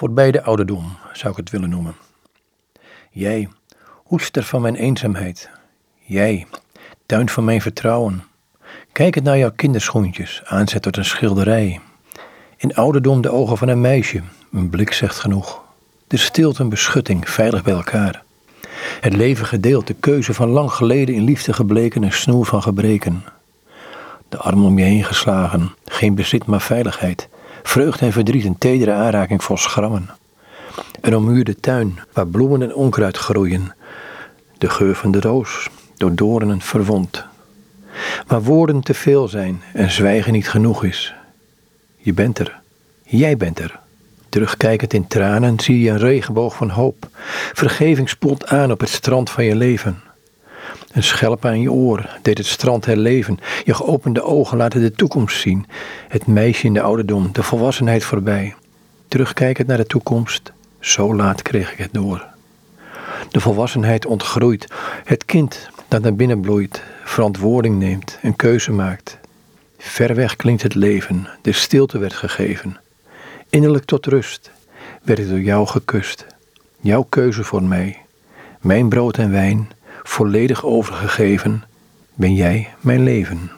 Voorbij de ouderdom zou ik het willen noemen. Jij, hoester van mijn eenzaamheid. Jij, tuin van mijn vertrouwen. Kijk het naar jouw kinderschoentjes, aanzet tot een schilderij. In ouderdom de ogen van een meisje, een blik zegt genoeg. De stilte en beschutting, veilig bij elkaar. Het leven gedeeld, de keuze van lang geleden in liefde gebleken, een snoer van gebreken. De arm om je heen geslagen, geen bezit maar veiligheid. Vreugde en verdriet, een tedere aanraking vol schrammen. Een ommuurde tuin waar bloemen en onkruid groeien. De geur van de roos, door doornen verwond. Waar woorden te veel zijn en zwijgen niet genoeg is. Je bent er, jij bent er. Terugkijkend in tranen zie je een regenboog van hoop. Vergeving spoelt aan op het strand van je leven. Een schelp aan je oor deed het strand herleven. Je geopende ogen laten de toekomst zien. Het meisje in de ouderdom, de volwassenheid voorbij. Terugkijkend naar de toekomst, zo laat kreeg ik het door. De volwassenheid ontgroeit. Het kind dat naar binnen bloeit, verantwoording neemt, een keuze maakt. Ver weg klinkt het leven, de stilte werd gegeven. Innerlijk tot rust werd ik door jou gekust. Jouw keuze voor mij, mijn brood en wijn, volledig overgegeven, ben jij mijn leven.